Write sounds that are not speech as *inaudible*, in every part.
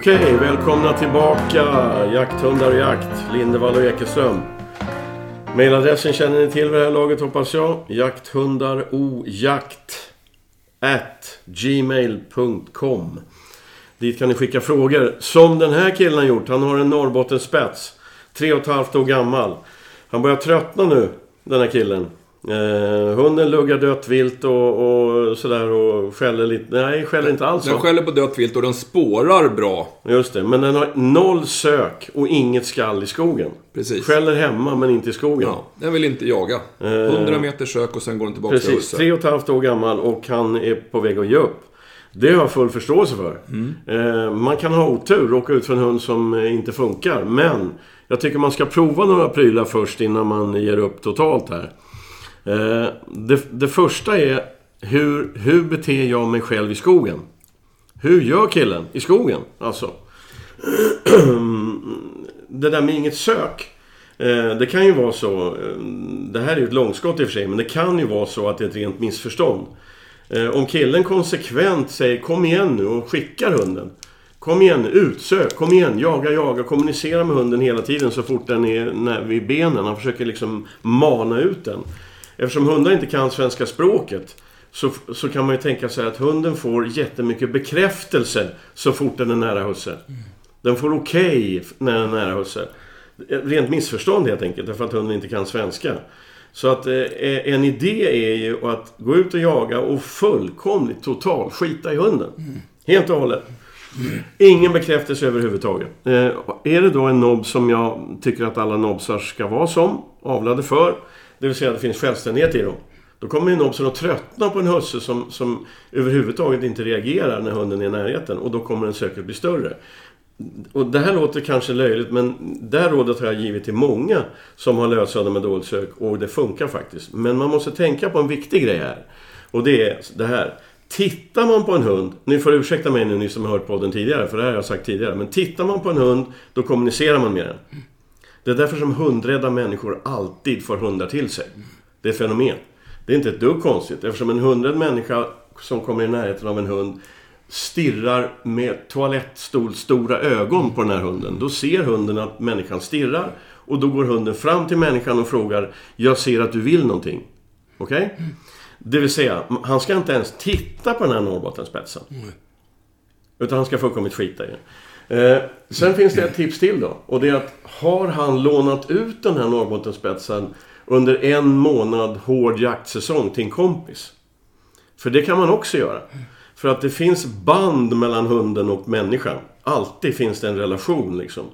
Okej, välkomna tillbaka jakthundar och jakt. Lindevall och Ekeström. Mailadressen känner ni till vid det här laget hoppas jag. Jakthundarojakt at gmail.com Dit kan ni skicka frågor. Som den här killen har gjort. Han har en Norrbottenspets. Tre och ett halvt år gammal. Han börjar tröttna nu, den här killen. Eh, hunden luggar dött vilt och, och sådär och skäller lite. Nej, skäller inte alls Den skäller på dött vilt och den spårar bra. Just det, men den har noll sök och inget skall i skogen. Precis. Skäller hemma men inte i skogen. Ja, den vill inte jaga. 100 meter sök och sen går den tillbaka till Eh. Precis, huset. tre och ett halvt år gammal och han är på väg att ge upp. Det har jag full förståelse för. Mm. Eh, man kan ha otur, råka ut för en hund som eh, inte funkar. Men jag tycker man ska prova några prylar först innan man ger upp totalt här. Eh, det, det första är, hur, hur beter jag mig själv i skogen? Hur gör killen i skogen? Alltså. *clears throat* det där med inget sök. Eh, det kan ju vara så, eh, det här är ju ett långskott i och för sig, men det kan ju vara så att det är ett rent missförstånd. Om killen konsekvent säger kom igen nu och skickar hunden. Kom igen, utsök, kom igen, jaga, jaga, kommunicera med hunden hela tiden så fort den är vid benen. Han försöker liksom mana ut den. Eftersom hundar inte kan svenska språket så, så kan man ju tänka sig att hunden får jättemycket bekräftelse så fort den är nära husse. Den får okej när den är nära husse. Rent missförstånd helt enkelt, därför att hunden inte kan svenska. Så att eh, eh en idé är ju att gå ut och jaga och fullkomligt total skita i hunden. Helt och hållet. Ingen bekräftelse överhuvudtaget. Eh, är det då en nobb som jag tycker att alla nobsar ska vara som, avlade för, det vill säga att det finns självständighet i dem. Då kommer ju nobsen att tröttna på en husse som, som överhuvudtaget inte reagerar när hunden är i närheten och då kommer den säkert bli större. Och det här låter kanske löjligt men det här rådet har jag givit till många som har löshundar med dåligt sök och det funkar faktiskt. Men man måste tänka på en viktig grej här. Och det är det här. Tittar man på en hund, ni får ursäkta mig nu ni som har hört podden tidigare för det här har jag sagt tidigare. Men tittar man på en hund då kommunicerar man med den. Det är därför som hundrädda människor alltid får hundar till sig. Det är ett fenomen. Det är inte ett dugg konstigt eftersom en hundrädd människa som kommer i närheten av en hund stirrar med toalettstolstora ögon på den här hunden. Då ser hunden att människan stirrar och då går hunden fram till människan och frågar Jag ser att du vill någonting. Okej? Det vill säga, han ska inte ens titta på den här Norrbottenspetsen. Utan han ska fullkomligt skita i den. Eh, sen finns det ett tips till då. Och det är att har han lånat ut den här Norrbottenspetsen under en månad hård jaktsäsong till en kompis. För det kan man också göra. För att det finns band mellan hunden och människan. Alltid finns det en relation liksom.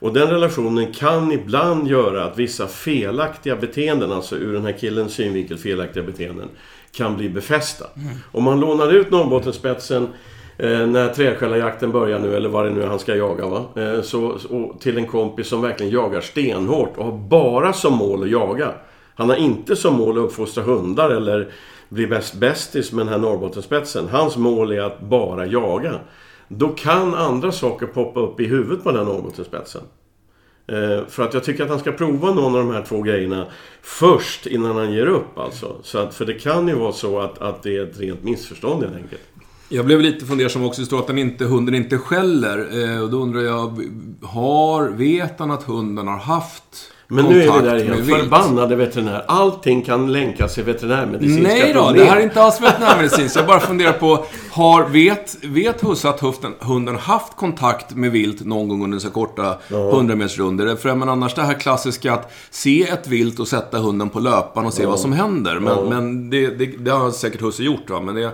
Och den relationen kan ibland göra att vissa felaktiga beteenden, alltså ur den här killens synvinkel felaktiga beteenden, kan bli befästa. Om man lånar ut Norrbottenspetsen Eh, när träskällarjakten börjar nu, eller vad det nu är han ska jaga, va? Eh, så, till en kompis som verkligen jagar stenhårt och har bara som mål att jaga. Han har inte som mål att uppfostra hundar eller bli bäst bästis med den här Norrbottenspetsen. Hans mål är att bara jaga. Då kan andra saker poppa upp i huvudet på den här Norrbottenspetsen. Eh, för att jag tycker att han ska prova någon av de här två grejerna först innan han ger upp alltså. Så att, för det kan ju vara så att, att det är ett rent missförstånd helt enkelt. Jag blev lite fundersam också. Det står att den inte, hunden inte skäller. Eh, och då undrar jag, har, vet han att hunden har haft men nu är vi där igen. Förbannade veterinär. Allting kan länkas till veterinärmedicinska Nej då, problem. det här är inte alls veterinärmedicinskt. Jag bara funderar på, har, vet, vet husse att hunden, hunden haft kontakt med vilt någon gång under så korta 100 meters runder? För men annars det här klassiska att se ett vilt och sätta hunden på löpan och se vad som händer. Men, men det, det, det har säkert husse gjort va, men det...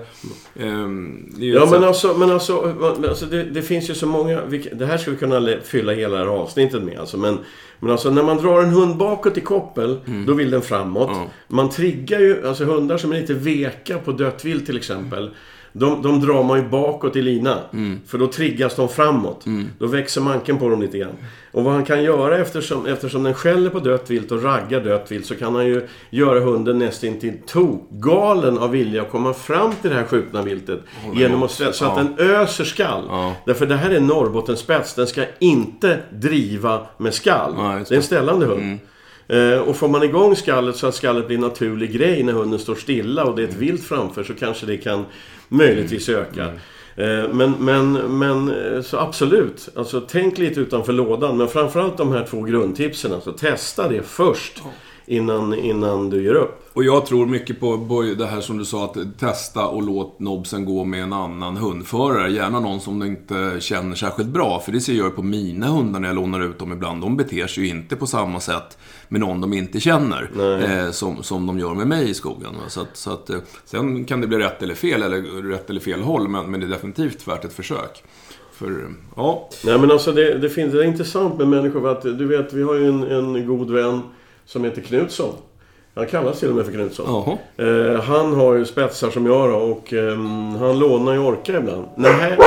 ehm, det Ja men alltså, men alltså, men alltså det, det finns ju så många, det här skulle vi kunna fylla hela det här avsnittet med alltså. Men, men alltså när man drar en hund bakåt i koppel, då vill den framåt. Man triggar ju, alltså hundar som är lite veka på dött vilt till exempel. De, de drar man ju bakåt i lina. För då triggas de framåt. Då växer manken på dem lite grann. Och vad han kan göra eftersom, eftersom den skäller på dött vilt och raggar dött vilt så kan han ju göra hunden nästintill tokgalen av vilja att komma fram till det här skjutna viltet. Genom att så att Ja. den öser skall. Ja. Därför det här är Norrbottenspets. Den ska inte driva med skall. Ja, det är en ställande hund. Eh, och får man igång skallet så att skallet blir en naturlig grej när hunden står stilla och det är ett vilt framför så kanske det kan möjligtvis öka. Eh, Men, men, men eh, så absolut, alltså tänk lite utanför lådan. Men framförallt de här två grundtipsen. Alltså, testa det först innan, innan du ger upp. Och jag tror mycket på det här som du sa, att testa och låt nobsen gå med en annan hundförare. Gärna någon som du inte känner särskilt bra. För det ser jag ju på mina hundar när jag lånar ut dem ibland. De beter sig ju inte på samma sätt med någon de inte känner. Eh, som, som de gör med mig i skogen. Så att, så att, eh, sen kan det bli rätt eller fel, eller rätt eller fel håll. Men, men det är definitivt värt ett försök. För, ja. Nej men alltså det, det finns, det är intressant med människor för att du vet vi har ju en, en god vän som heter Knutsson. Han kallas till och med för Knutsson. Eh, han har ju spetsar som jag då och ehm, han lånar ju Orka ibland. Nej.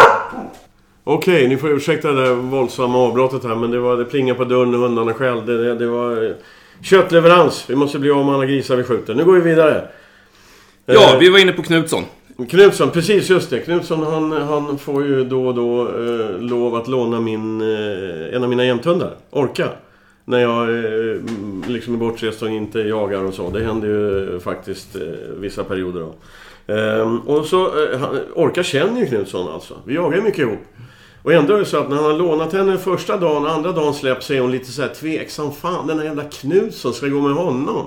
Okej, ni får ursäkta det där våldsamma avbrottet här men det, var, det plingade på dörren och hundarna själv. Det, det, var eh, köttleverans. Vi måste bli av med alla grisar vi skjuter. Nu går vi vidare. ja, Eh, vi var inne på Knutsson. Knutsson, precis just det. Knutsson han, han får ju då och då eh, lov att låna min, eh, en av mina jämthundar, Orka. När jag eh, liksom är bortrest och inte jagar och så. Det händer ju faktiskt eh, vissa perioder då. Ehm, och så, eh, Orka känner ju Knutsson alltså. Vi jagar ju mycket ihop. Och ändå är det så att när han har lånat henne första dagen, andra dagen släpps så är hon lite så här tveksam. Fan, den här jävla Knutsson, ska jag gå med honom?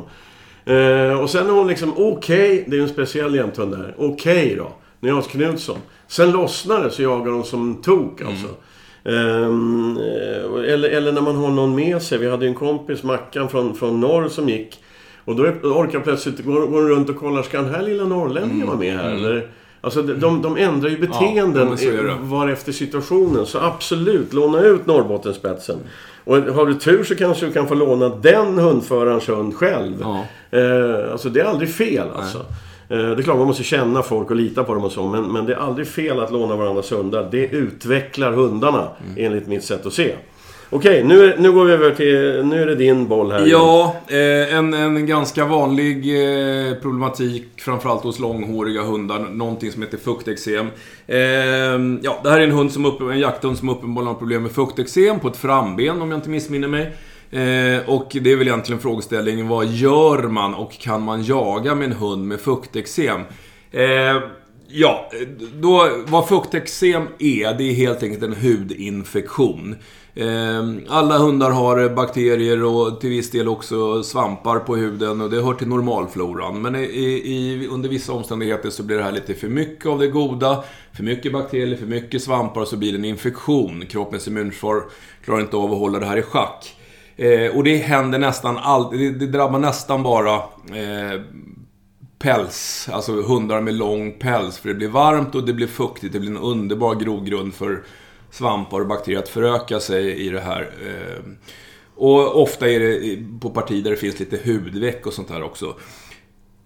Eh, och sen är hon liksom, okej, det är ju en speciell jämthund där. Okej då, när jag har Knutsson. Sen lossnar det så jagar hon som tok alltså. Mm eller, eller när man har någon med sig. Vi hade ju en kompis, Mackan från, från norr som gick. Och då orkar plötsligt gå, gå runt och kolla, ska den här lilla norrlänningen vara med här? Eller, alltså de, de, de ändrar ju beteenden ja, men så är det. var efter situationen. Så absolut, låna ut Norrbottenspetsen. Och har du tur så kanske du kan få låna den hundförarens hund själv. Ja. Eh, alltså det är aldrig fel alltså. Eh, det är klart man måste känna folk och lita på dem och så. Men, men det är aldrig fel att låna varandras hundar. Det utvecklar hundarna enligt mitt sätt att se. Okej, nu, nu går vi över till... Nu är det din boll här. Ja, eh, en, en ganska vanlig eh, problematik, framförallt hos långhåriga hundar, någonting som heter fukteksem. Eh, ja, det här är en hund som upp, en jakthund som uppenbarligen har problem med fukteksem på ett framben, om jag inte missminner mig. Eh, och det är väl egentligen frågeställningen, vad gör man och kan man jaga med en hund med fukteksem? Eh, Ja, då, vad fukteksem är, det är helt enkelt en hudinfektion. Eh, alla hundar har bakterier och till viss del också svampar på huden och det hör till normalfloran. Men i, i, under vissa omständigheter så blir det här lite för mycket av det goda. För mycket bakterier, för mycket svampar och så blir det en infektion. Kroppens immunförsvar klarar inte av att hålla det här i schack. Eh, och det händer nästan alltid, det, det drabbar nästan bara eh, päls, alltså hundar med lång päls. För det blir varmt och det blir fuktigt. Det blir en underbar grogrund för svampar och bakterier att föröka sig i det här. Eh, Och ofta är det på partier där det finns lite hudveck och sånt här också.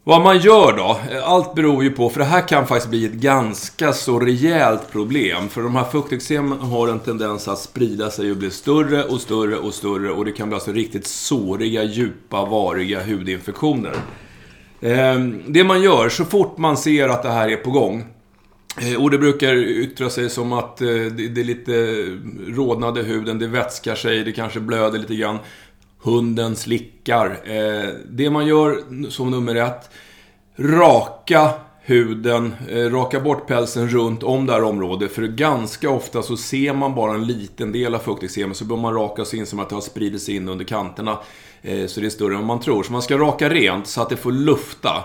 Vad man gör då? Allt beror ju på, för det här kan faktiskt bli ett ganska så rejält problem. För de här fukteksemen har en tendens att sprida sig och bli större och större och större. Och det kan bli alltså riktigt såriga, djupa, variga hudinfektioner. Ehm, det man gör, så fort man ser att det här är på gång. Eh, och det brukar yttra sig som att eh, det det är lite rodnad i huden, det vätskar sig, det kanske blöder lite grann. Hunden slickar. Eh, Det man gör som nummer ett, raka huden, eh, raka bort pälsen runt om det här området. För ganska ofta så ser man bara en liten del av fukteksemen. så bör man raka sig in som att det har spridit sig in under kanterna. eh, Så det är större än vad man tror. Så man ska raka rent så att det får lufta.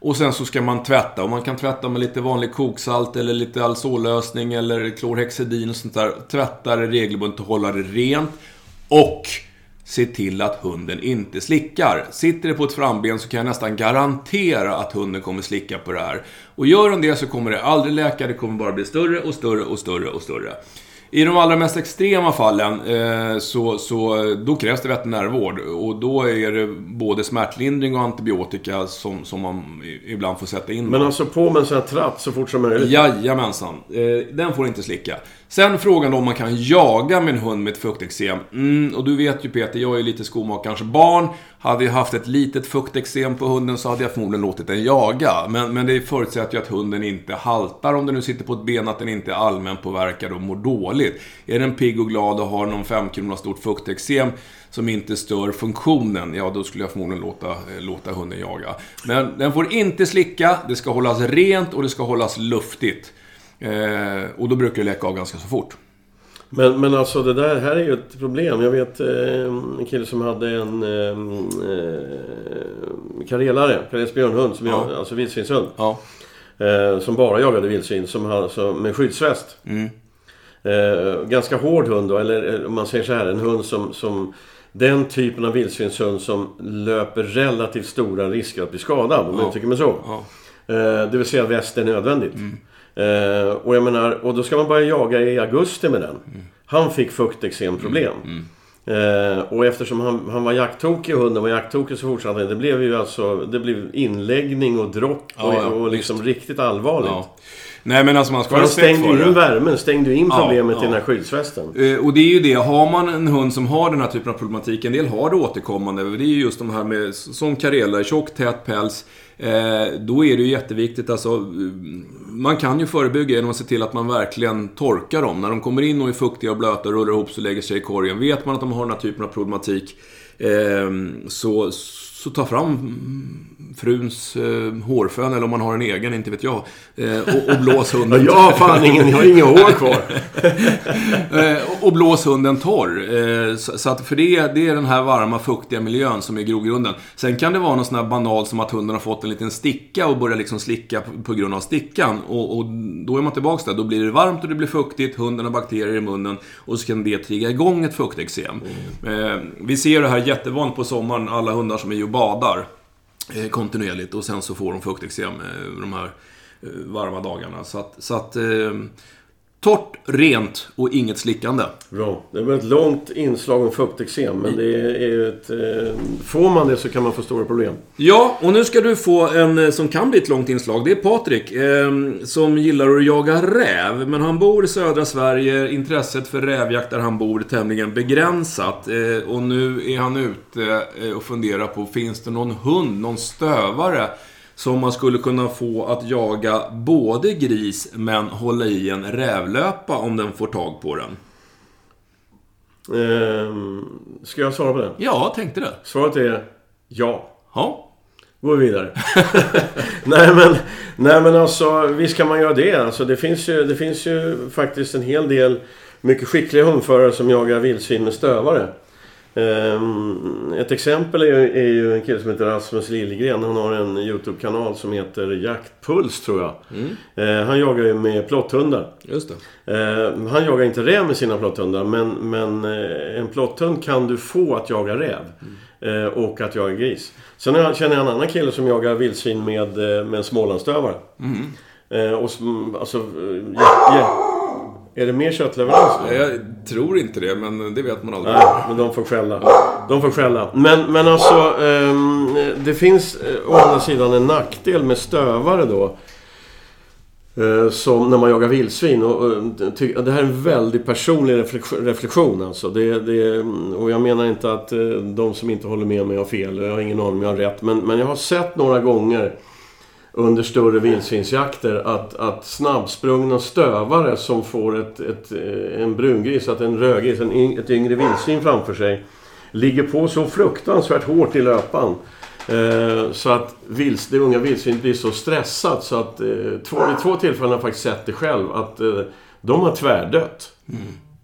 Och sen så ska man tvätta. Och man kan tvätta med lite vanlig koksalt eller lite alzollösning eller klorhexidin och sånt där. Tvätta det regelbundet och hålla det rent. Och se till att hunden inte slickar. Sitter det på ett framben så kan jag nästan garantera att hunden kommer slicka på det här. Och gör den det så kommer det aldrig läka, det kommer bara bli större och större och större och större. I de allra mest extrema fallen eh, så, så då krävs det veterinärvård och då är det både smärtlindring och antibiotika som, som man ibland får sätta in. Men alltså på med en sån här tratt så fort som möjligt. Jajamensan. Eh, den får inte slicka. Sen frågan om man kan jaga en hund med ett fukteksem. Mm, och du vet ju Peter, jag är lite skomakarens barn. Hade jag haft ett litet fukteksem på hunden så hade jag förmodligen låtit den jaga. Men, men det förutsätter ju att hunden inte haltar om den nu sitter på ett ben, att den inte är allmänpåverkad och mår dåligt. Är den pigg och glad och har någon 5 kronor stort fukteksem som inte stör funktionen, ja då skulle jag förmodligen låta, eh, låta hunden jaga. Men den får inte slicka, det ska hållas rent och det ska hållas luftigt. Eh, och då brukar det läcka av ganska så fort. Men, men alltså det där här är ju ett problem. Jag vet eh, en kille som hade en eh, eh, karelare, karelsk björnhund, som Ja. jag, alltså vildsvinshund. Ja. Eh, som bara jagade vildsvin, som hade, alltså, med skyddsväst. Mm. Eh, ganska hård hund då, eller eh, om man säger så här, en hund som, som den typen av vildsvinshund som löper relativt stora risker att bli skadad, om Ja. jag uttrycker mig så. Ja. Eh, det vill säga väst är nödvändigt. Eh, och jag menar, och då ska man börja jaga i augusti med den. Han fick fukteksemproblem. Eh, och eftersom han, han var jakttokig och hunden var jakttokig så fortsatte han. Det blev ju alltså det blev inläggning och dropp och, Ja, ja, och liksom riktigt allvarligt. Ja. Nej, men alltså man ska ha respekt för ju in det. värmen, stängde ju in Ja, problemet ja. i den här skyddsvästen. Eh, Och det är ju det, har man en hund som har den här typen av problematik, en del har det återkommande, det är ju just de här med, som karela, tjock, tät päls. Eh, då är det ju jätteviktigt, alltså, eh, man kan ju förebygga genom att se till att man verkligen torkar dem. När de kommer in och är fuktiga och blöta och rullar ihop sig och lägger sig i korgen. Vet man att de har den här typen av problematik, så, så ta fram fruns eh, hårfön, eller om man har en egen, inte vet jag. Eh, och, och blås hunden. jag har fan ingen, jag har inga hår kvar. *laughs* Eh, och blås hunden torr. Eh, så, så att för det, det är den här varma, fuktiga miljön som är grogrunden. Sen kan det vara något sånt här banalt som att hunden har fått en liten sticka och börjar liksom slicka på, på grund av stickan. Och, och då är man tillbaka där. Då blir det varmt och det blir fuktigt, hunden har bakterier i munnen och så kan det trigga igång ett fukteksem. Eh, vi ser det här jättevanligt på sommaren, alla hundar som är och badar Eh, kontinuerligt och sen så får de fukteksem eh, de här eh, varma dagarna. Så att, så att eh, torrt, rent och inget slickande. Bra. Det var ett långt inslag om fukteksem, men det är ett... Eh, får man det så kan man få stora problem. Ja, och nu ska du få en eh, som kan bli ett långt inslag. Det är Patrik, eh, som gillar att jaga räv. Men han bor i södra Sverige. Intresset för rävjakt där han bor är tämligen begränsat. Eh, och nu är han ute eh, och funderar på, finns det någon hund, någon stövare som man skulle kunna få att jaga både gris, men hålla i en rävlöpa om den får tag på den? Eh, ska jag svara på det? Ja, tänkte det. Svaret är ja. Ja. Går vi vidare. *laughs* nej, men, nej men alltså visst kan man göra det. Alltså, det, finns ju, det finns ju faktiskt en hel del mycket skickliga hundförare som jagar vildsvin med stövare. Ehm, ett exempel är, ju- en kille som heter Rasmus Liljegren. Han har en YouTube-kanal som heter Jaktpuls tror jag. Eh, han jagar ju med plotthundar. Just det. Eh, han jagar inte räv med sina plotthundar men, men eh, en plotthund kan du få att jaga räv. Eh, och att jaga gris. Sen känner jag en annan kille som jagar vildsvin med, eh, med en smålandsstövare. Eh, och som, alltså, ja, ja. Är det mer köttleverans nu? Jag tror inte det, men det vet man aldrig. Nej, men de får skälla. De får skälla. Men, men alltså, ehm, det finns eh, å andra sidan en nackdel med stövare då. Eh, som när man jagar vildsvin. Och, det här är en väldigt personlig reflektion, reflektion alltså. Det, det, och jag menar inte att eh, de som inte håller med mig har fel. Jag har ingen aning om jag har rätt. Men, men jag har sett några gånger under större vildsvinsjakter att, att snabbsprungna stövare som får ett, ett, eh, en brungris, att en rödgris, en, ett yngre vildsvin framför sig ligger på så fruktansvärt hårt i löpan. Eh, så att vils, det unga vildsvinet blir så stressat så att eh, två, vid två tillfällen har jag faktiskt sett det själv att eh, de har tvärdött.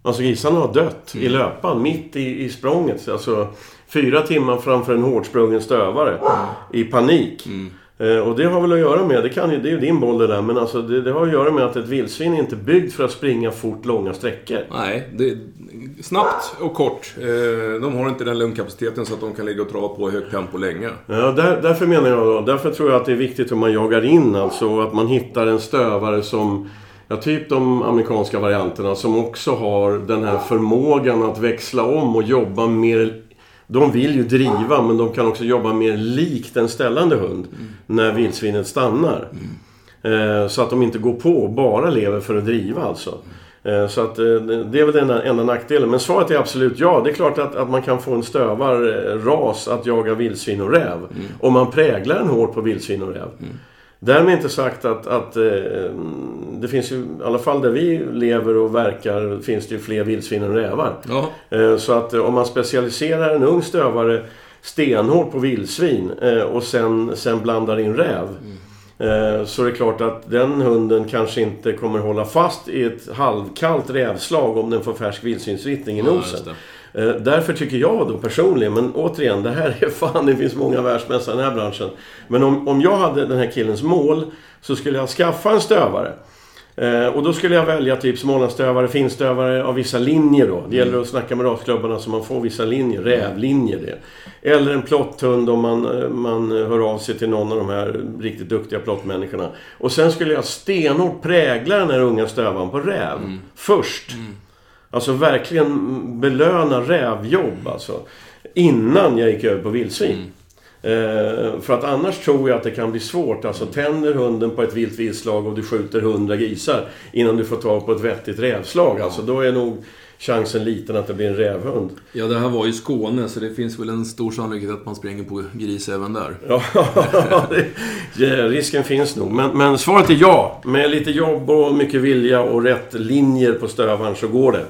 Alltså grisarna har dött i löpan, mitt i, i språnget. Alltså fyra timmar framför en hårdsprungen stövare. I panik. Eh, och det har väl att göra med, det, kan det är ju din boll det där, men alltså det, det har att göra med att ett vildsvin är inte byggt för att springa fort långa sträckor. Nej, det är snabbt och kort. Eh, De har inte den lungkapaciteten så att de kan ligga och dra på i högt tempo länge. Ja, där, därför menar jag då, därför tror jag att det är viktigt hur man jagar in alltså, att man hittar en stövare som Ja, typ de amerikanska varianterna som också har den här förmågan att växla om och jobba mer... De vill ju driva, men de kan också jobba mer likt en ställande hund när vildsvinet stannar. Eh, så att de inte går på och bara lever för att driva alltså. Eh, Så att eh, det är väl den enda nackdelen. Men svaret är absolut ja. Det är klart att, att man kan få en stövarras att jaga vildsvin och räv. Om man präglar en hårt på vildsvin och räv. Därmed inte sagt att, att eh, det finns ju, i alla fall där vi lever och verkar, finns det ju fler vildsvin än rävar. Ja, Eh, Så att eh, om man specialiserar en ung stövare stenhårt på vildsvin och sen, sen blandar in räv. Eh, så det är klart att den hunden kanske inte kommer hålla fast i ett halvkallt rävslag om den får färsk vildsvinsvittring i Ja, nosen. Eh, Därför tycker jag då personligen, men återigen, det här är *laughs* fan, det finns många världsmästare i den här branschen. Men om, om jag hade den här killens mål så skulle jag skaffa en stövare. Eh, och då skulle jag välja typ smålandsstövare, finstövare av vissa linjer då. Det gäller att snacka med rasklubbarna så man får vissa linjer, rävlinjer det. Eller en plotthund om man, eh, man hör av sig till någon av de här riktigt duktiga plottmänniskorna. Och sen skulle jag stenhårt prägla den här unga stövaren på räv. Först. Alltså verkligen belöna rävjobb alltså. Innan jag gick över på vildsvin. Eh, för att annars tror jag att det kan bli svårt. Alltså tänder hunden på ett vilt viltslag och du skjuter hundra grisar innan du får tag på ett vettigt rävslag. Alltså då är nog chansen liten att det blir en rävhund. Ja, det här var ju Skåne, så det finns väl en stor sannolikhet att man springer på gris även där. *laughs* Ja, risken finns nog. Men, men svaret är ja. Med lite jobb och mycket vilja och rätt linjer på stövaren så går det.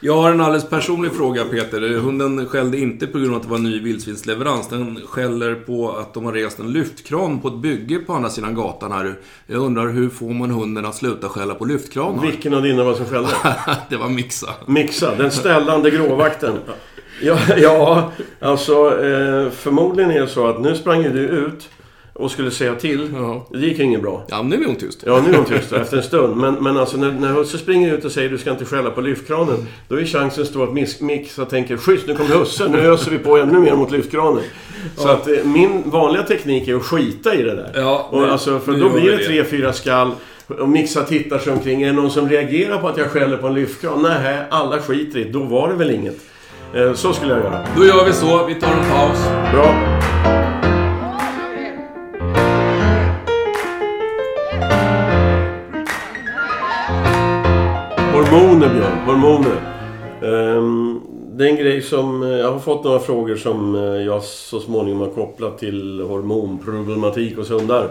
Jag har en alldeles personlig fråga, Peter. Hunden skällde inte på grund av att det var en ny vildsvinsleverans. Den skäller på att de har rest en lyftkran på ett bygge på andra sidan gatan här. Jag undrar, hur får man hunden att sluta skälla på lyftkranar? Vilken av dina var som skällde? *laughs* det var mixa. Mixa, den ställande gråvakten. Ja, ja alltså eh, förmodligen är det så att nu sprang du ut och skulle säga till. Ja. Det gick ju inget bra. Ja, nu är hon tyst. Ja, nu är hon tyst efter en stund. Men, men alltså när, när husse springer ut och säger du ska inte skälla på lyftkranen. Då är chansen stor att Mix- Mixa tänker schysst, nu kommer husse, nu öser vi på ännu mer mot lyftkranen. Så att eh, min vanliga teknik är att skita i det där. Ja, och nu- alltså, för då blir det. tre, fyra skall. Och Mixa tittar sig omkring. Är det någon som reagerar på att jag skäller på en lyftkran? Nej, alla skiter i det. Då var det väl inget. Eh, Så skulle jag göra. Då gör vi så. Vi tar en paus. Bra. Hormoner, Björn. Hormoner. Ehm, det är en grej som... eh, Jag har fått några frågor som eh, jag så småningom har kopplat till hormonproblematik hos hundar.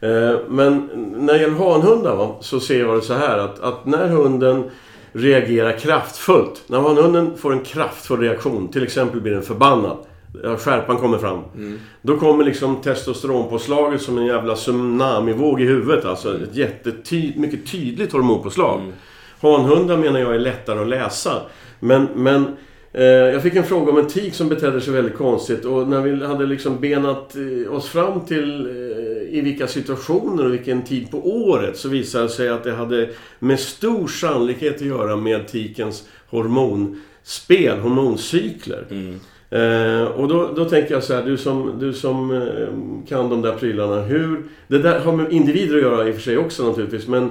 Eh, Men när det gäller hanhundar va, så ser jag det så här att, att när hunden reagerar kraftfullt. När hanhunden får en kraftfull reaktion, till exempel blir den förbannad. ja, Skärpan kommer fram. Då kommer liksom testosteronpåslaget som en jävla tsunamivåg i huvudet. Alltså ett jättety- mycket tydligt hormonpåslag. Hanhundar menar jag är lättare att läsa. Men, men eh, jag fick en fråga om en tik som betedde sig väldigt konstigt. Och när vi hade liksom benat eh, oss fram till eh, i vilka situationer och vilken tid på året så visade det sig att det hade med stor sannolikhet att göra med tikens hormonspel, hormoncykler. Eh, och då, då tänker jag så här, du som, du som eh, kan de där prylarna. Hur, det där har med individer att göra i och för sig också naturligtvis. Men,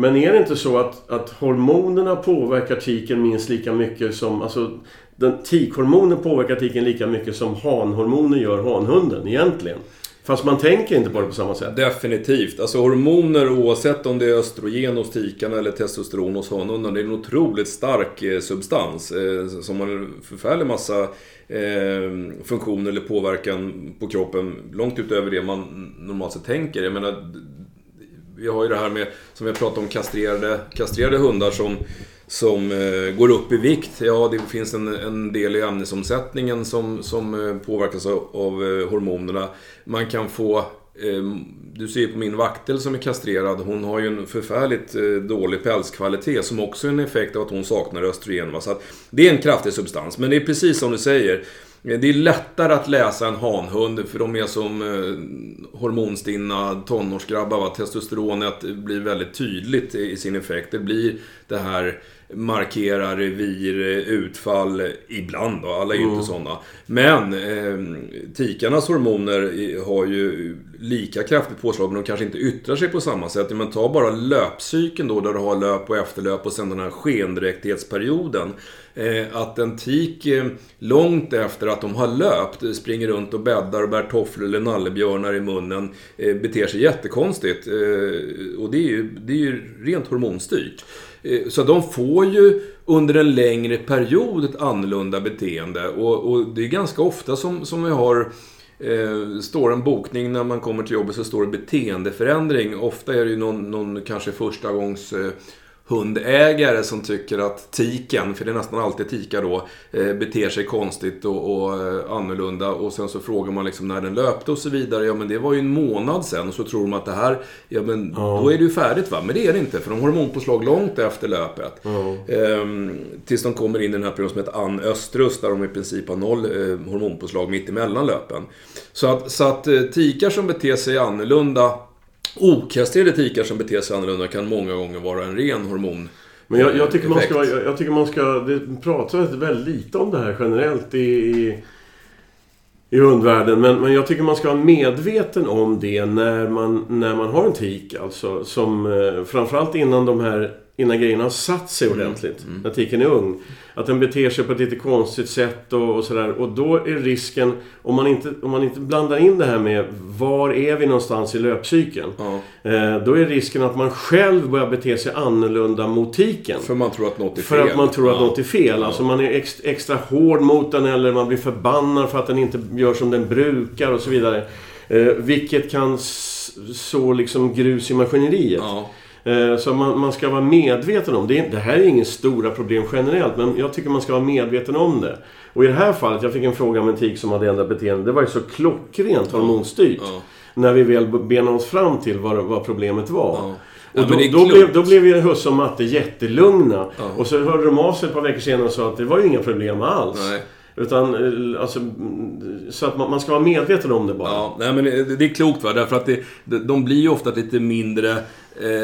men är det inte så att, att hormonerna påverkar tiken minst lika mycket som... Alltså, den, tikhormonen påverkar tiken lika mycket som hanhormoner gör hanhunden egentligen. Fast man tänker inte på det på samma sätt. Definitivt. Alltså hormoner oavsett om det är östrogen hos tikarna eller testosteron hos hanhundar. Det är en otroligt stark eh, substans eh, som har en förfärlig massa eh, funktioner eller påverkan på kroppen långt utöver det man normalt sett tänker. Jag menar, vi har ju det här med, som vi har pratat om, kastrerade, kastrerade hundar som, som eh, går upp i vikt. Ja, det finns en, en del i ämnesomsättningen som, som eh, påverkas av, av eh, hormonerna. Man kan få eh, du ser ju på min vaktel som är kastrerad, hon har ju en förfärligt eh, dålig pälskvalitet som också är en effekt av att hon saknar östrogen. Va? Så att det är en kraftig substans, men det är precis som du säger. Det är lättare att läsa en hanhund för de är som eh, hormonstinna tonårsgrabbar. Va? Testosteronet blir väldigt tydligt i sin effekt. Det blir det här markera revir, utfall, ibland då. Alla är ju inte sådana. Men eh, tikarnas hormoner har ju lika kraftigt påslag, men de kanske inte yttrar sig på samma sätt. Men ta bara löpcykeln då, där du har löp och efterlöp och sen den här skendräktighetsperioden. Eh, att en tik eh, långt efter att de har löpt springer runt och bäddar och bär tofflor eller nallebjörnar i munnen. Eh, beter sig jättekonstigt. Och det är ju, det är ju rent hormonstyrt. Eh, så de får ju under en längre period ett annorlunda beteende. Och, och det är ganska ofta som, som vi har Eh, står en bokning när man kommer till jobbet så står det beteendeförändring. Ofta är det ju någon, någon kanske första gångs eh, hundägare som tycker att tiken, för det är nästan alltid tikar då, eh, beter sig konstigt och, och eh, annorlunda. Och sen så frågar man liksom när den löpte och så vidare. Ja men det var ju en månad sen och så tror de att det här, ja men Ja. då är det ju färdigt va. Men det är det inte för de har hormonpåslag långt efter löpet. Ja. Ehm, tills de kommer in i den här perioden som heter Ann Östrus där de i princip har noll eh, hormonpåslag mitt emellan löpen. Så att, så att tikar som beter sig annorlunda, okastrerade tikar som beter sig annorlunda kan många gånger vara en ren hormon. Men jag, jag, tycker man ska, jag, jag tycker man ska... Det pratas väldigt lite om det här generellt i, i, i hundvärlden. Men, men jag tycker man ska vara medveten om det när man, när man har en tik. Alltså, som, eh, framförallt innan de här innan grejerna har satt sig ordentligt. När tiken är ung. Att den beter sig på ett lite konstigt sätt och, och sådär. Och då är risken, om man, inte, om man inte blandar in det här med var är vi någonstans i löpcykeln. Ja, Eh, då är risken att man själv börjar bete sig annorlunda mot tiken. för man tror att något är För fel. att man tror att Ja. något är fel. Alltså man är ex, extra hård mot den eller man blir förbannad för att den inte gör som den brukar och så vidare. Eh, vilket kan så liksom grus i maskineriet. Ja. Eh, så man, man ska vara medveten om det. Det här är inget stora problem generellt, men jag tycker man ska vara medveten om det. Och i det här fallet, jag fick en fråga om en tik som hade ändrat beteende. Det var ju så klockrent hormonstyrt. Ja. När vi väl benade oss fram till vad, vad problemet var. Ja. Och Ja, då, är då, blev, då blev ju Husse och Matte jättelugna. Ja. Och så hörde de av sig ett par veckor senare och sa att det var ju inga problem alls. Nej. Utan, eh, alltså, så att man, man ska vara medveten om det bara. Ja, nej men det, det är klokt va, därför att det, de, blir ju ofta lite mindre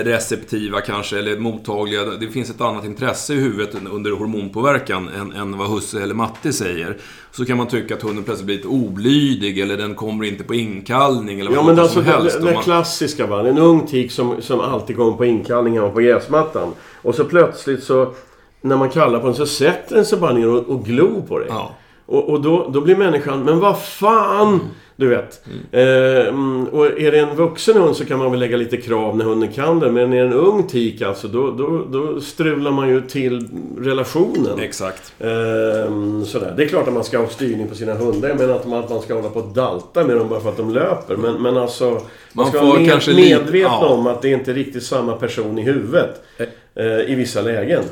receptiva kanske, eller mottagliga. Det finns ett annat intresse i huvudet under hormonpåverkan än, än vad Husse eller Matte säger. Så kan man tycka att hunden plötsligt blir lite oblydig, eller den kommer inte på inkallning, eller vad, Ja men vad alltså som helst. den, man- klassiska va. En ung tik som, som alltid kommer på inkallning hemma på gräsmattan. Och så plötsligt så, när man kallar på den så sätter den sig bara ner och, och glor på dig. Ja. Och, och då, då blir människan, men vad fan! Du vet. Eh, mm, och är det en vuxen hund så kan man väl lägga lite krav när hunden kan det. Men är det en ung tik alltså, då, då, då strular man ju till relationen. Exakt. Ehm, sådär. Det är klart att man ska ha styrning på sina hundar. Jag menar inte att man ska hålla på och dalta med dem bara för att de löper. Men, men alltså... Man, Man ska vara med, medveten ja. om att det är inte riktigt samma person i huvudet. eh, I vissa lägen.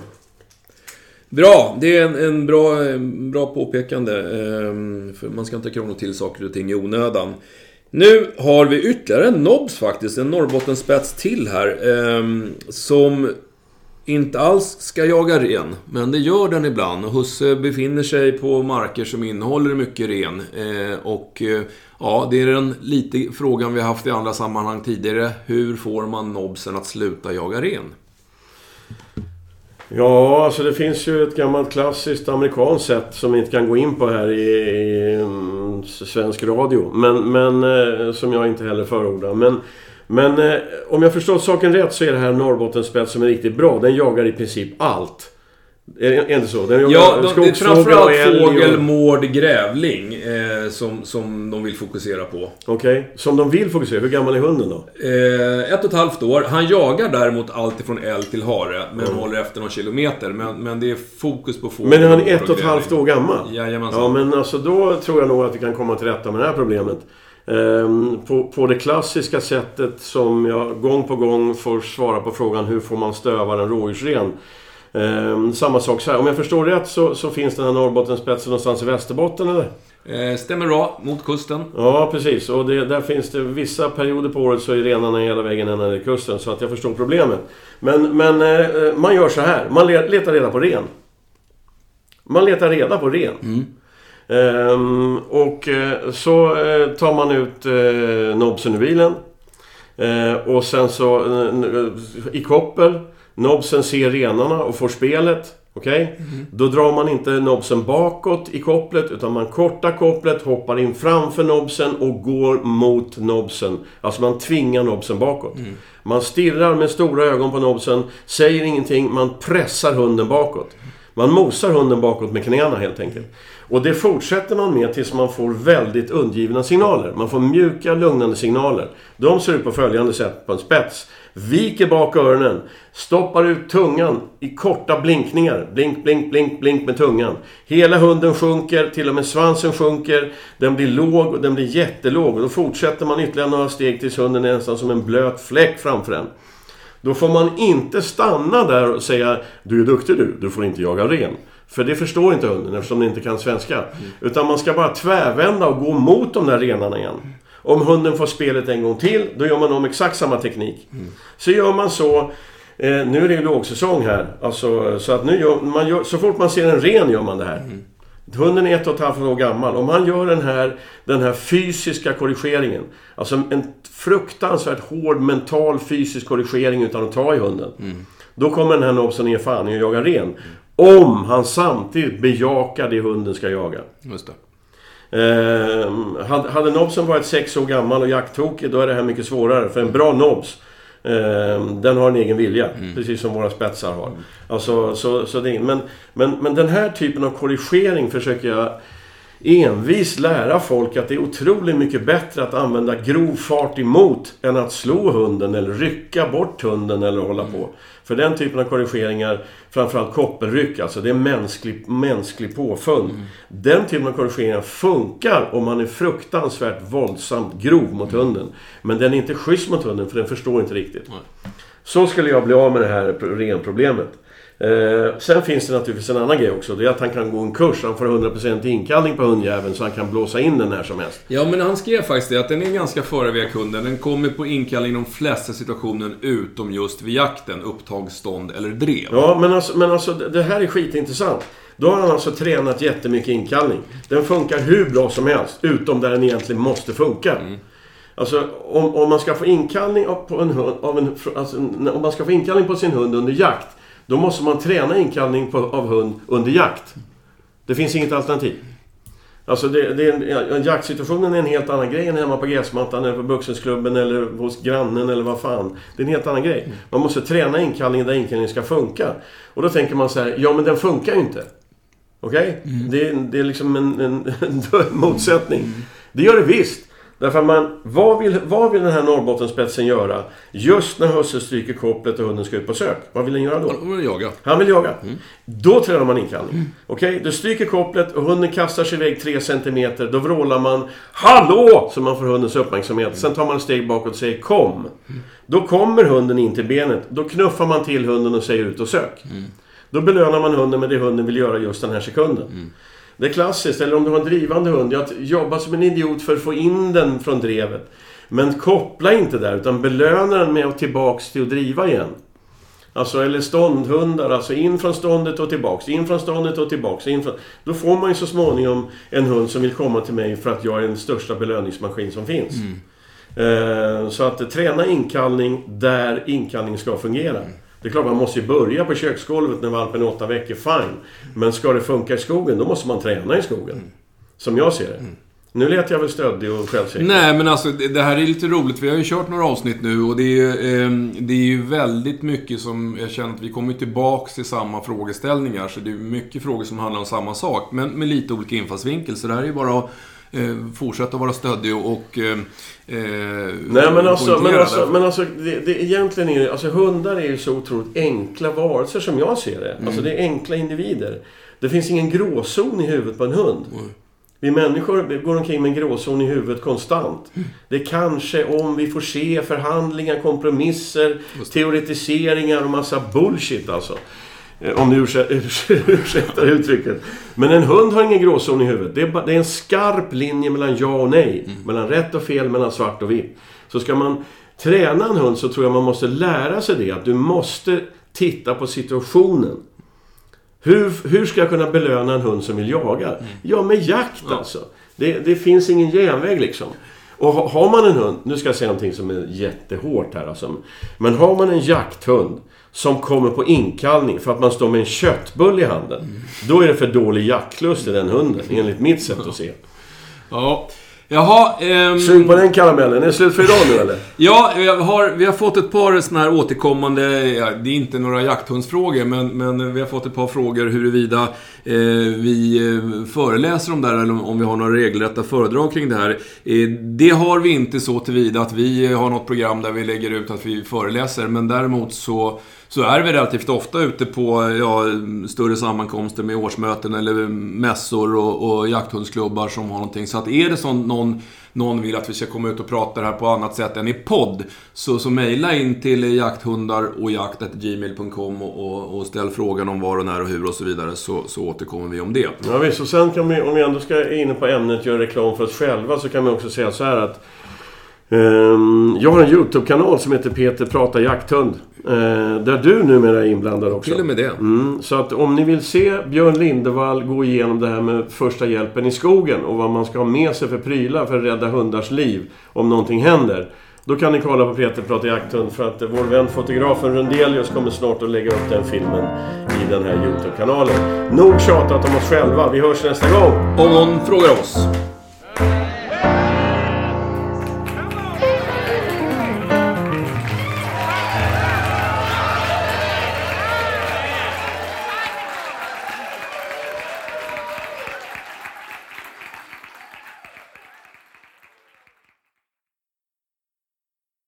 Bra, det är en, en bra, en bra påpekande. ehm, för man ska inte krångla till saker och ting i onödan. Nu har vi ytterligare en nobs faktiskt, en Norrbottenspets till här. ehm, som inte alls ska jaga ren, men det gör den ibland. Och Husse befinner sig på marker som innehåller mycket ren. Ehm, och eh, ja, det är den lite frågan vi har haft i andra sammanhang tidigare. Hur får man nobsen att sluta jaga ren? Ja, alltså det finns ju ett gammalt klassiskt amerikanskt sätt som vi inte kan gå in på här i, i mm, svensk radio. Men, men eh, som jag inte heller förordar. Men, men eh, om jag förstår saken rätt så är det här Norrbottenspets som är riktigt bra. Den jagar i princip allt. Är det inte så? Den Ja, de, det är och framförallt och- fågel, mård, grävling eh, som, som de vill fokusera på. Okej, som de vill fokusera. Hur gammal är hunden då? Eh, ett och ett halvt år. Han jagar däremot allt ifrån älg till hare, men håller efter någon kilometer. Men, men det är fokus på fågel, Men han är mård ett och ett halvt år gammal? Jajamensan. Ja, men alltså då tror jag nog att vi kan komma till rätta med det här problemet. Ehm, på, på det klassiska sättet som jag gång på gång får svara på frågan hur får man stöva en rådjursren? Ehm, samma sak så här. Om jag förstår rätt så, så finns den här Norrbottenspetsen någonstans i Västerbotten eller? Eh, stämmer bra, mot kusten. Ja, precis. Och det, där finns det vissa perioder på året så är renarna hela vägen ända ner till kusten. Så att jag förstår problemet. Men, men eh, man gör så här. Man le- letar reda på ren. Man letar reda på ren. Ehm, och eh, så eh, tar man ut eh, nobsen ur bilen. Eh, och sen så eh, i koppel. Nobsen ser renarna och får spelet. Okej? Då drar man inte nobsen bakåt i kopplet utan man kortar kopplet, hoppar in framför nobsen och går mot nobsen. Alltså man tvingar nobsen bakåt. Man stirrar med stora ögon på nobsen, säger ingenting, man pressar hunden bakåt. Man mosar hunden bakåt med knäna helt enkelt. Och det fortsätter man med tills man får väldigt undgivna signaler. Man får mjuka, lugnande signaler. De ser ut på följande sätt på en spets. Viker bak öronen. Stoppar ut tungan i korta blinkningar. Blink, blink, blink, blink med tungan. Hela hunden sjunker, till och med svansen sjunker. Den blir låg och den blir jättelåg. Och då fortsätter man ytterligare några steg tills hunden är nästan som en blöt fläck framför en. Då får man inte stanna där och säga Du är duktig du, du får inte jaga ren. För det förstår inte hunden eftersom den inte kan svenska. Utan man ska bara tvärvända och gå mot de där renarna igen. Om hunden får spelet en gång till, då gör man om exakt samma teknik. Så gör man så eh, nu är det ju lågsäsong här. Alltså, så att nu gör, man gör, så fort man ser en ren gör man det här. Hunden är ett och ett halvt år gammal. Om han gör den här, den här fysiska korrigeringen. Alltså en fruktansvärt hård mental fysisk korrigering utan att ta i hunden. Då kommer den här nobsen ge fan i att jaga ren. Om han samtidigt bejakar det hunden ska jaga. Just det. Eh, hade, hade nobsen varit sex år gammal och jakttokig, då är det här mycket svårare. För en bra nobs, eh, den har en egen vilja. Precis som våra spetsar har. Alltså, så, så det, men, men, men den här typen av korrigering försöker jag envis lära folk att det är otroligt mycket bättre att använda grov fart emot än att slå hunden eller rycka bort hunden eller hålla på. För den typen av korrigeringar, framförallt koppelryck, alltså det är mänsklig, mänsklig påfund. Den typen av korrigeringar funkar om man är fruktansvärt våldsamt grov mot hunden. Men den är inte schysst mot hunden för den förstår inte riktigt. Så skulle jag bli av med det här renproblemet. Eh, sen finns det naturligtvis en annan grej också. Det är att han kan gå en kurs. Han får 100% inkallning på hundjäveln så han kan blåsa in den när som helst. Ja, men han skrev faktiskt det, att den är ganska före via kunden. Den kommer på inkallning i de flesta situationer utom just vid jakten, upptag, stånd eller drev. Ja, men alltså, men alltså det här är skitintressant. Då har han alltså tränat jättemycket inkallning. Den funkar hur bra som helst, utom där den egentligen måste funka. Alltså om, om man ska få inkallning av, på en hund, av en, alltså, om man ska få inkallning på sin hund under jakt, då måste man träna inkallning på, av hund under jakt. Det finns inget alternativ. Alltså det, det är en, ja, jaktsituationen är en helt annan grej än hemma på gräsmattan eller på Buxensklubben eller hos grannen eller vad fan. Det är en helt annan grej. Man måste träna inkallningen där inkallningen ska funka. Och då tänker man så här, ja men den funkar ju inte. Okej? Det, det är liksom en, en, *laughs* en motsättning. Det gör det visst. Därför att man, vad vill, vad vill den här Norrbottenspetsen göra just när husse stryker kopplet och hunden ska ut på sök? Vad vill den göra då? Då vill jag jaga. Han vill jaga. Då tränar man inkallning. Okej, du stryker kopplet och hunden kastar sig iväg 3 cm. Då vrålar man Hallå! Så man får hundens uppmärksamhet. Sen tar man ett steg bakåt och säger Kom. Då kommer hunden in till benet. Då knuffar man till hunden och säger ut och sök. Då belönar man hunden med det hunden vill göra just den här sekunden. Det är klassiskt. Eller om du har en drivande hund. Jag jobbar som en idiot för att få in den från drevet. Men koppla inte där, utan belöna den med att tillbaks till att driva igen. Alltså, eller ståndhundar, alltså in från ståndet och tillbaks, in från ståndet och tillbaks. In från... Då får man ju så småningom en hund som vill komma till mig för att jag är den största belöningsmaskin som finns. Eh, så att träna inkallning där inkallning ska fungera. Det är klart, man måste ju börja på köksgolvet när valpen är åtta veckor, fine. Men ska det funka i skogen, då måste man träna i skogen. Som jag ser det. Nu lät jag väl stöddig och självsäker. Nej, men alltså det här är lite roligt. Vi har ju kört några avsnitt nu och det är ju, eh, det är ju väldigt mycket som jag känner att vi kommer tillbaks till samma frågeställningar. Så det är mycket frågor som handlar om samma sak, men med lite olika infallsvinkel. Så det här är ju bara att fortsätta vara stöddig och... och eh, Nej men alltså, men alltså, men alltså det, det, egentligen är alltså hundar är ju så otroligt enkla varelser som jag ser det. Alltså det är enkla individer. Det finns ingen gråzon i huvudet på en hund. Vi människor går omkring med en gråzon i huvudet konstant. Det är kanske om vi får se förhandlingar, kompromisser, teoretiseringar och massa bullshit alltså. Eh, Om ni ursäktar, *laughs* ursäktar uttrycket. Men en hund har ingen gråzon i huvudet. Det är, bara, det är en skarp linje mellan ja och nej. Mellan rätt och fel, mellan svart och vitt. Så ska man träna en hund så tror jag man måste lära sig det. Att du måste titta på situationen. Hur, hur ska jag kunna belöna en hund som vill jaga? Ja, med jakt alltså. Det, det finns ingen genväg liksom. Och har man en hund, nu ska jag säga någonting som är jättehårt här alltså. Men har man en jakthund som kommer på inkallning för att man står med en köttbulle i handen. Då är det för dålig jaktlust i den hunden, enligt mitt sätt att se. Ja. Jaha, ehm, Sug på den karamellen. Är det slut för idag nu eller? Ja, vi har, vi har fått ett par sådana här återkommande, det är inte några jakthundsfrågor, men, men vi har fått ett par frågor huruvida eh, vi eh, föreläser om det här eller om- om vi har några regelrätta föredrag kring det här. Eh, det har vi inte så tillvida att vi har något program där vi lägger ut att vi föreläser, men däremot så så är vi relativt ofta ute på ja, större sammankomster med årsmöten eller mässor och, och jakthundsklubbar som har någonting. Så att är det så någon, någon vill att vi ska komma ut och prata det här på annat sätt än i podd, så, så mejla in till jakthundar och jakt.gmail.com och, och, och ställ frågan om var och när och hur och så vidare, så, så återkommer vi om det. Ja visst, och sen kan vi, om vi ändå ska in på ämnet göra reklam för oss själva, så kan vi också säga så här att jag har en YouTube-kanal som heter Peter pratar jakthund. Eh, där du numera är inblandad också. Till och med det. Mm, så att om ni vill se Björn Lindevall gå igenom det här med första hjälpen i skogen och vad man ska ha med sig för prylar för att rädda hundars liv om någonting händer. Då kan ni kolla på Peter pratar jakthund för att vår vän fotografen Rundelius kommer snart att lägga upp den filmen i den här YouTube-kanalen. Nog tjatat om oss själva. Vi hörs nästa gång. Om någon frågar oss.